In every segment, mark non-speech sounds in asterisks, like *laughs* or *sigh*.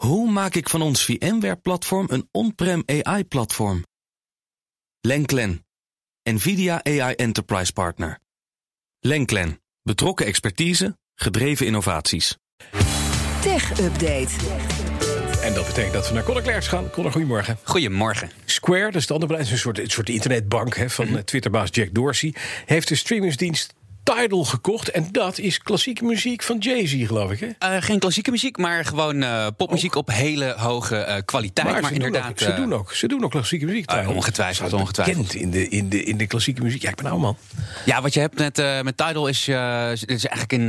Hoe maak ik van ons VMware-platform een on-prem AI-platform? Lenklen, NVIDIA AI Enterprise Partner. Lenklen, betrokken expertise, gedreven innovaties. Tech Update. En dat betekent dat we naar Conor Klerks gaan. Conor, goedemorgen. Goedemorgen. Square, dat is het andere bedrijf, een soort, een soort internetbank hè, van eh, Twitterbaas Jack Dorsey, heeft de streamingsdienst Tidal gekocht. En dat is klassieke muziek van Jay-Z, geloof ik. Hè? Uh, geen klassieke muziek, maar gewoon uh, popmuziek op hele hoge uh, kwaliteit. Maar, inderdaad. doen ook, ze, doen ook, ze doen ook klassieke muziek. Tidal. ongetwijfeld, ongetwijfeld. in de, in, de, in de klassieke muziek. Ja, ik ben nou man. Ja, wat je hebt met, met Tidal is, is eigenlijk een,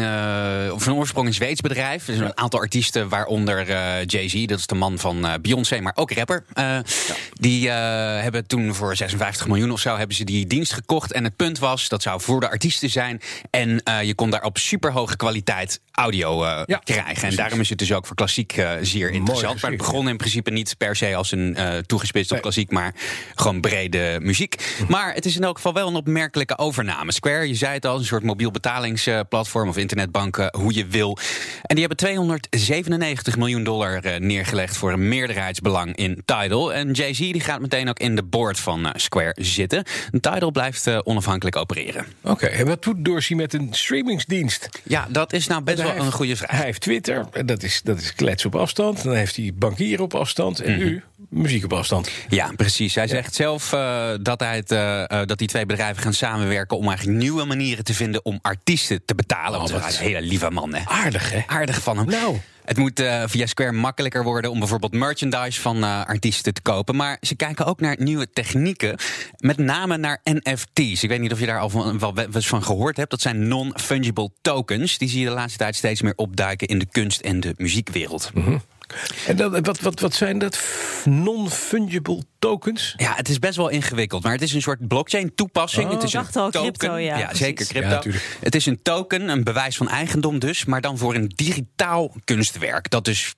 van oorsprong een Zweeds bedrijf. Er zijn een aantal artiesten, waaronder Jay-Z, dat is de man van Beyoncé, maar ook rapper. Ja. Die hebben toen voor 56 miljoen of zo hebben ze die dienst gekocht. En het punt was, dat zou voor de artiesten zijn. En je kon daar op superhoge kwaliteit audio ja, krijgen. En daarom is het dus ook voor klassiek zeer interessant. Maar het begon in principe niet per se als een toegespitst nee. op klassiek, maar gewoon brede muziek. Maar het is in elk geval wel een opmerkelijke overname. Square, je zei het al, een soort mobiel betalingsplatform of internetbanken, hoe je wil. En die hebben 297 miljoen dollar neergelegd voor een meerderheidsbelang in Tidal. En Jay-Z die gaat meteen ook in de board van Square zitten. En Tidal blijft onafhankelijk opereren. Oké, okay, en wat doet Met een streamingsdienst? Ja, dat is nou best wel heeft, een goede vraag. Hij heeft Twitter, dat is, dat is klets op afstand. Dan heeft hij bankieren op afstand. En Mhm. mm -hmm. u, muziek op afstand. Ja, precies. Hij ja. zegt zelf uh, dat, hij het, uh, dat die twee bedrijven gaan samenwerken om eigenlijk nieuwe manieren te vinden om artiesten te betalen. Oh, Want hij is een hele lieve man, hè? Aardig, hè? Aardig van hem. Nou. Het moet uh, via Square makkelijker worden om bijvoorbeeld merchandise van uh, artiesten te kopen. Maar ze kijken ook naar nieuwe technieken. Met name naar NFT's. Ik weet niet of je daar al van, wel eens van gehoord hebt. Dat zijn non-fungible tokens. Die zie je de laatste tijd steeds meer opduiken in de kunst- en de muziekwereld. Mm. En dat, wat, wat, wat zijn dat non-fungible tokens? Ja, het is best wel ingewikkeld, maar het is een soort blockchain-toepassing. Oh, het is een token. Crypto, ja, ja zeker crypto. Ja, het is een token, een bewijs van eigendom dus, maar dan voor een digitaal kunstwerk. Dat dus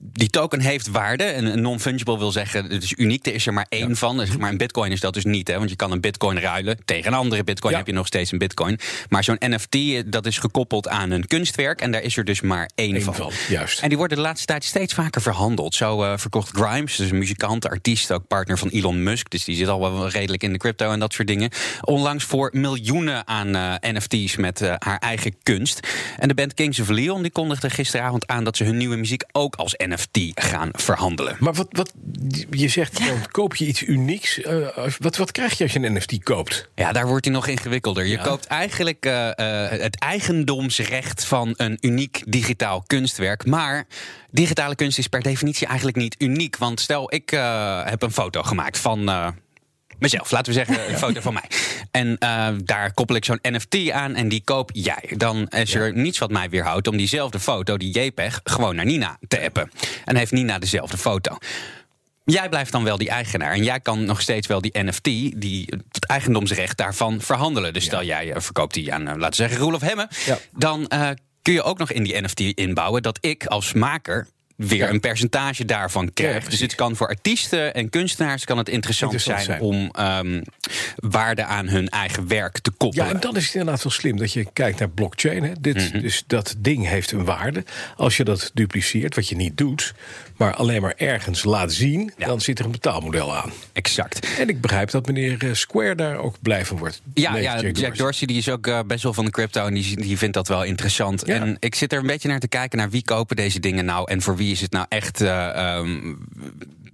die token heeft waarde. En een non-fungible wil zeggen, het is uniek. Er is er maar één ja. van. Dus, maar een bitcoin is dat dus niet, hè? Want je kan een bitcoin ruilen tegen een andere bitcoin. Heb je nog steeds een bitcoin. Maar zo'n NFT, dat is gekoppeld aan een kunstwerk, en daar is er dus maar één Eén van. van. Juist. En die worden de laatste tijd steeds vaker verhandeld. Zo uh, verkocht Grimes, dus een muzikant, artiest, ook partner van Elon Musk. Dus die zit al wel redelijk in de crypto en dat soort dingen. Onlangs voor miljoenen aan uh, NFT's met uh, haar eigen kunst. En de band Kings of Leon die kondigde gisteravond aan dat ze hun nieuwe muziek ook als NFT gaan verhandelen. Maar wat, wat je zegt, ja. dan koop je iets unieks. wat, wat krijg je als je een NFT koopt? Ja, daar wordt hij nog ingewikkelder. Je ja. koopt eigenlijk het eigendomsrecht van een uniek digitaal kunstwerk. Maar digitale kunst is per definitie eigenlijk niet uniek. Want stel, ik uh, heb een foto gemaakt van. Uh, mezelf, laten we zeggen, een *laughs* foto van mij. En uh, daar koppel ik zo'n NFT aan en die koop jij. Dan is er ja. niets wat mij weerhoudt om diezelfde foto, die JPEG, gewoon naar Nina te appen. En heeft Nina dezelfde foto. Jij blijft dan wel die eigenaar. En jij kan nog steeds wel die NFT, die, het eigendomsrecht daarvan, verhandelen. Dus stel jij verkoopt die aan, laten we zeggen, Roelof Hemme. Ja. Dan kun je ook nog in die NFT inbouwen dat ik als maker weer een percentage daarvan krijg. Ja, dus het kan voor artiesten en kunstenaars kan het interessant, interessant zijn, zijn, om um, waarde aan hun eigen werk te koppelen. Ja, en dan is het inderdaad wel slim dat je kijkt naar blockchain. Hè. Dit, Mhm. mm -hmm. Dus dat ding heeft een waarde. Als je dat dupliceert, wat je niet doet, maar alleen maar ergens laat zien, ja. dan zit er een betaalmodel aan. Exact. En ik begrijp dat meneer eh, Square daar ook blij van wordt. Ja, ja Jack, Jack Dorsey. Dorsey die is ook uh, best wel van de crypto en die, die vindt dat wel interessant. Ja. En ik zit er een beetje naar te kijken naar wie kopen deze dingen nou en voor wie is het nou echt. Uh, um,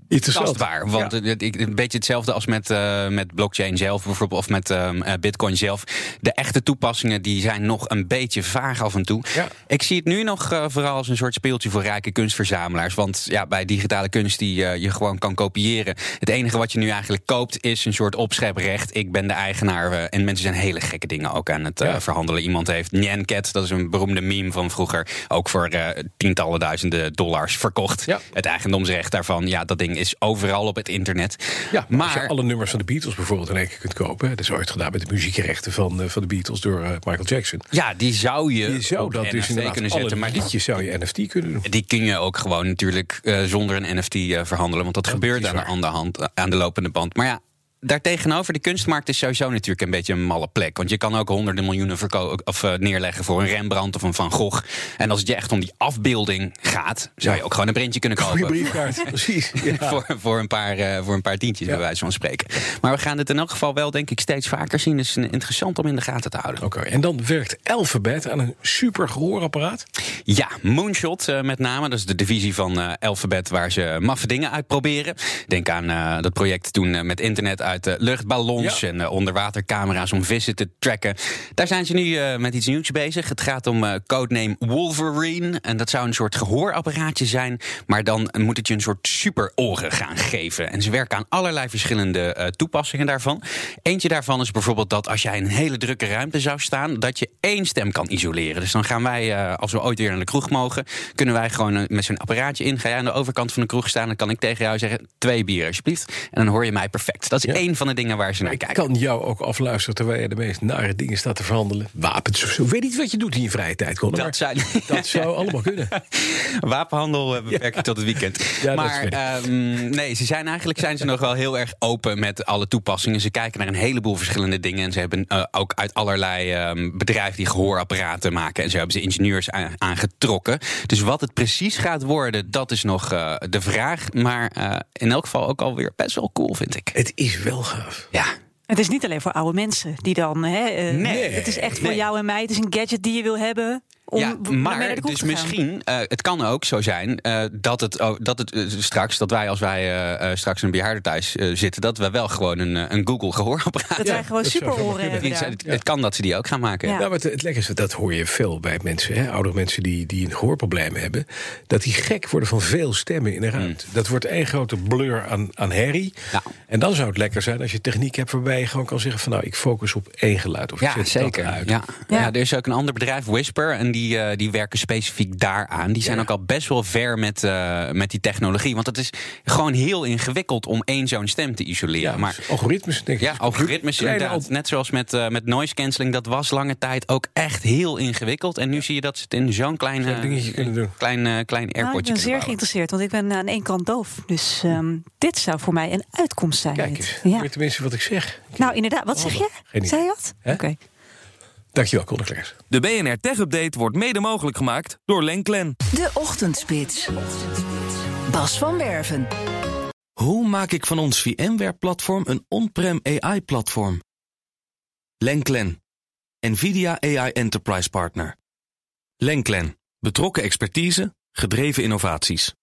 tastbaar. Want ja. een beetje hetzelfde als met, uh, met blockchain zelf, bijvoorbeeld, of met um, uh, Bitcoin zelf. De echte toepassingen die zijn nog een beetje vaag af en toe. Ja. Ik zie het nu nog uh, vooral als een soort speeltje voor rijke kunstverzamelaars. Want ja, bij digitale kunst die je gewoon kan kopiëren. Het enige wat je nu eigenlijk koopt is een soort opscheprecht. Ik ben de eigenaar. en mensen zijn hele gekke dingen ook aan het ja. verhandelen. Iemand heeft Nyan Cat, dat is een beroemde meme van vroeger, ook voor tientallen duizenden dollars verkocht. Het eigendomsrecht daarvan, ja, dat ding is overal op het internet. Ja, maar als je alle nummers van de Beatles bijvoorbeeld in één keer kunt kopen. Dat is ooit gedaan met de muziekrechten van, uh, van de Beatles door uh, Michael Jackson. Ja, die zou je. Je zou dat dus inderdaad kunnen alle zetten, maar liedjes zou je NFT kunnen doen. Die kun je ook gewoon natuurlijk uh, zonder een NFT verhandelen, want dat gebeurt dat is aan de, hand, aan de lopende band. Maar ja. Daartegenover, de kunstmarkt is sowieso natuurlijk een beetje een malle plek. Want je kan ook honderden miljoenen of, uh, neerleggen voor een Rembrandt of een Van Gogh. En als het je echt om die afbeelding gaat, zou je ook gewoon een printje kunnen kopen. Goeie briefkaart, *laughs* precies. Ja. voor, voor, een paar, uh, voor een paar tientjes, ja. bij wijze van spreken. Maar we gaan het in elk geval wel, denk ik, steeds vaker zien. Dus interessant om in de gaten te houden. Oké, okay. en dan werkt Alphabet aan een super gehoorapparaat? Ja, Moonshot uh, met name. Dat is de divisie van Alphabet waar ze maffe dingen uitproberen. Denk aan dat project toen met internet uit luchtballons ja. en uh, onderwatercamera's om vissen te tracken. Daar zijn ze nu uh, met iets nieuws bezig. Het gaat om codename Wolverine. En dat zou een soort gehoorapparaatje zijn. Maar dan moet het je een soort superoren gaan geven. En ze werken aan allerlei verschillende toepassingen daarvan. Eentje daarvan is bijvoorbeeld dat als jij in een hele drukke ruimte zou staan, dat je één stem kan isoleren. Dus dan gaan wij, als we ooit weer naar de kroeg mogen, kunnen wij gewoon met zo'n apparaatje in. Ga jij aan de overkant van de kroeg staan, dan kan ik tegen jou zeggen: twee bier alsjeblieft. En dan hoor je mij perfect. Dat is. Één van de dingen waar ze naar kijken. kan jou ook afluisteren terwijl je de meest nare dingen staat te verhandelen. Wapens of zo. Weet niet wat je doet in je vrije tijd, Conor. Dat, zijn... *laughs* dat zou allemaal kunnen. *laughs* Wapenhandel beperk je ja. tot het weekend. *laughs* Ja, maar um, nee, ze zijn eigenlijk zijn ze nog wel heel erg open met alle toepassingen. Ze kijken naar een heleboel verschillende dingen. En ze hebben uh, ook uit allerlei um, bedrijven die gehoorapparaten maken. En ze hebben ze ingenieurs aangetrokken. Dus wat het precies gaat worden, dat is nog uh, de vraag. Maar uh, in elk geval ook alweer best wel cool, vind ik. Het is wel gaaf. Ja. Het is niet alleen voor oude mensen die dan. Hè, uh, nee, het is echt voor nee. jou en mij. Het is een gadget die je wil hebben. Om ja, maar dus misschien, uh, het kan ook zo zijn uh, dat het, dat het uh, straks, dat wij als wij straks een bejaarde thuis zitten, dat we wel gewoon een, een Google gehoorapparaat Dat wij gewoon superoren hebben. Het, het, het, kan dat ze die ook gaan maken. Ja, ja maar het, het lekker is, dat hoor je veel bij mensen, hè, oudere mensen die, die een gehoorprobleem hebben, dat die gek worden van veel stemmen in de ruimte. Mm. Dat wordt één grote blur aan, aan herrie. Ja. En dan zou het lekker zijn als je techniek hebt waarbij je gewoon kan zeggen van nou, ik focus op één geluid. Of ja, ik zeker. uit. Ja. Ja. ja, er is ook een ander bedrijf, Whisper, en die, uh, die werken specifiek daaraan. Die zijn ja. ook al best wel ver met, uh, met die technologie. Want het is gewoon heel ingewikkeld om één zo'n stem te isoleren. Ja, maar dus algoritmes, denk ik. Ja, algoritmes inderdaad. Net zoals met, uh, met noise cancelling. Dat was lange tijd ook echt heel ingewikkeld. En nu zie je dat ze het in zo'n klein, zo dingetje kunnen doen. klein, uh, klein airportje nou, Ik ben zeer bouwen. geïnteresseerd, want ik ben aan één kant doof. Dus um, dit zou voor mij een uitkomst zijn. Kijk eens, ja. weet tenminste wat ik zeg. Nou, inderdaad. Wat zeg je? Zei je wat? Oké. Okay. Dankjewel, Conor Klerks. De BNR Tech Update wordt mede mogelijk gemaakt door Lenklen. De Ochtendspits. Bas van Werven. Hoe maak ik van ons VMware-platform een on-prem AI-platform? Lenklen, NVIDIA AI Enterprise Partner. Lenklen, betrokken expertise, gedreven innovaties.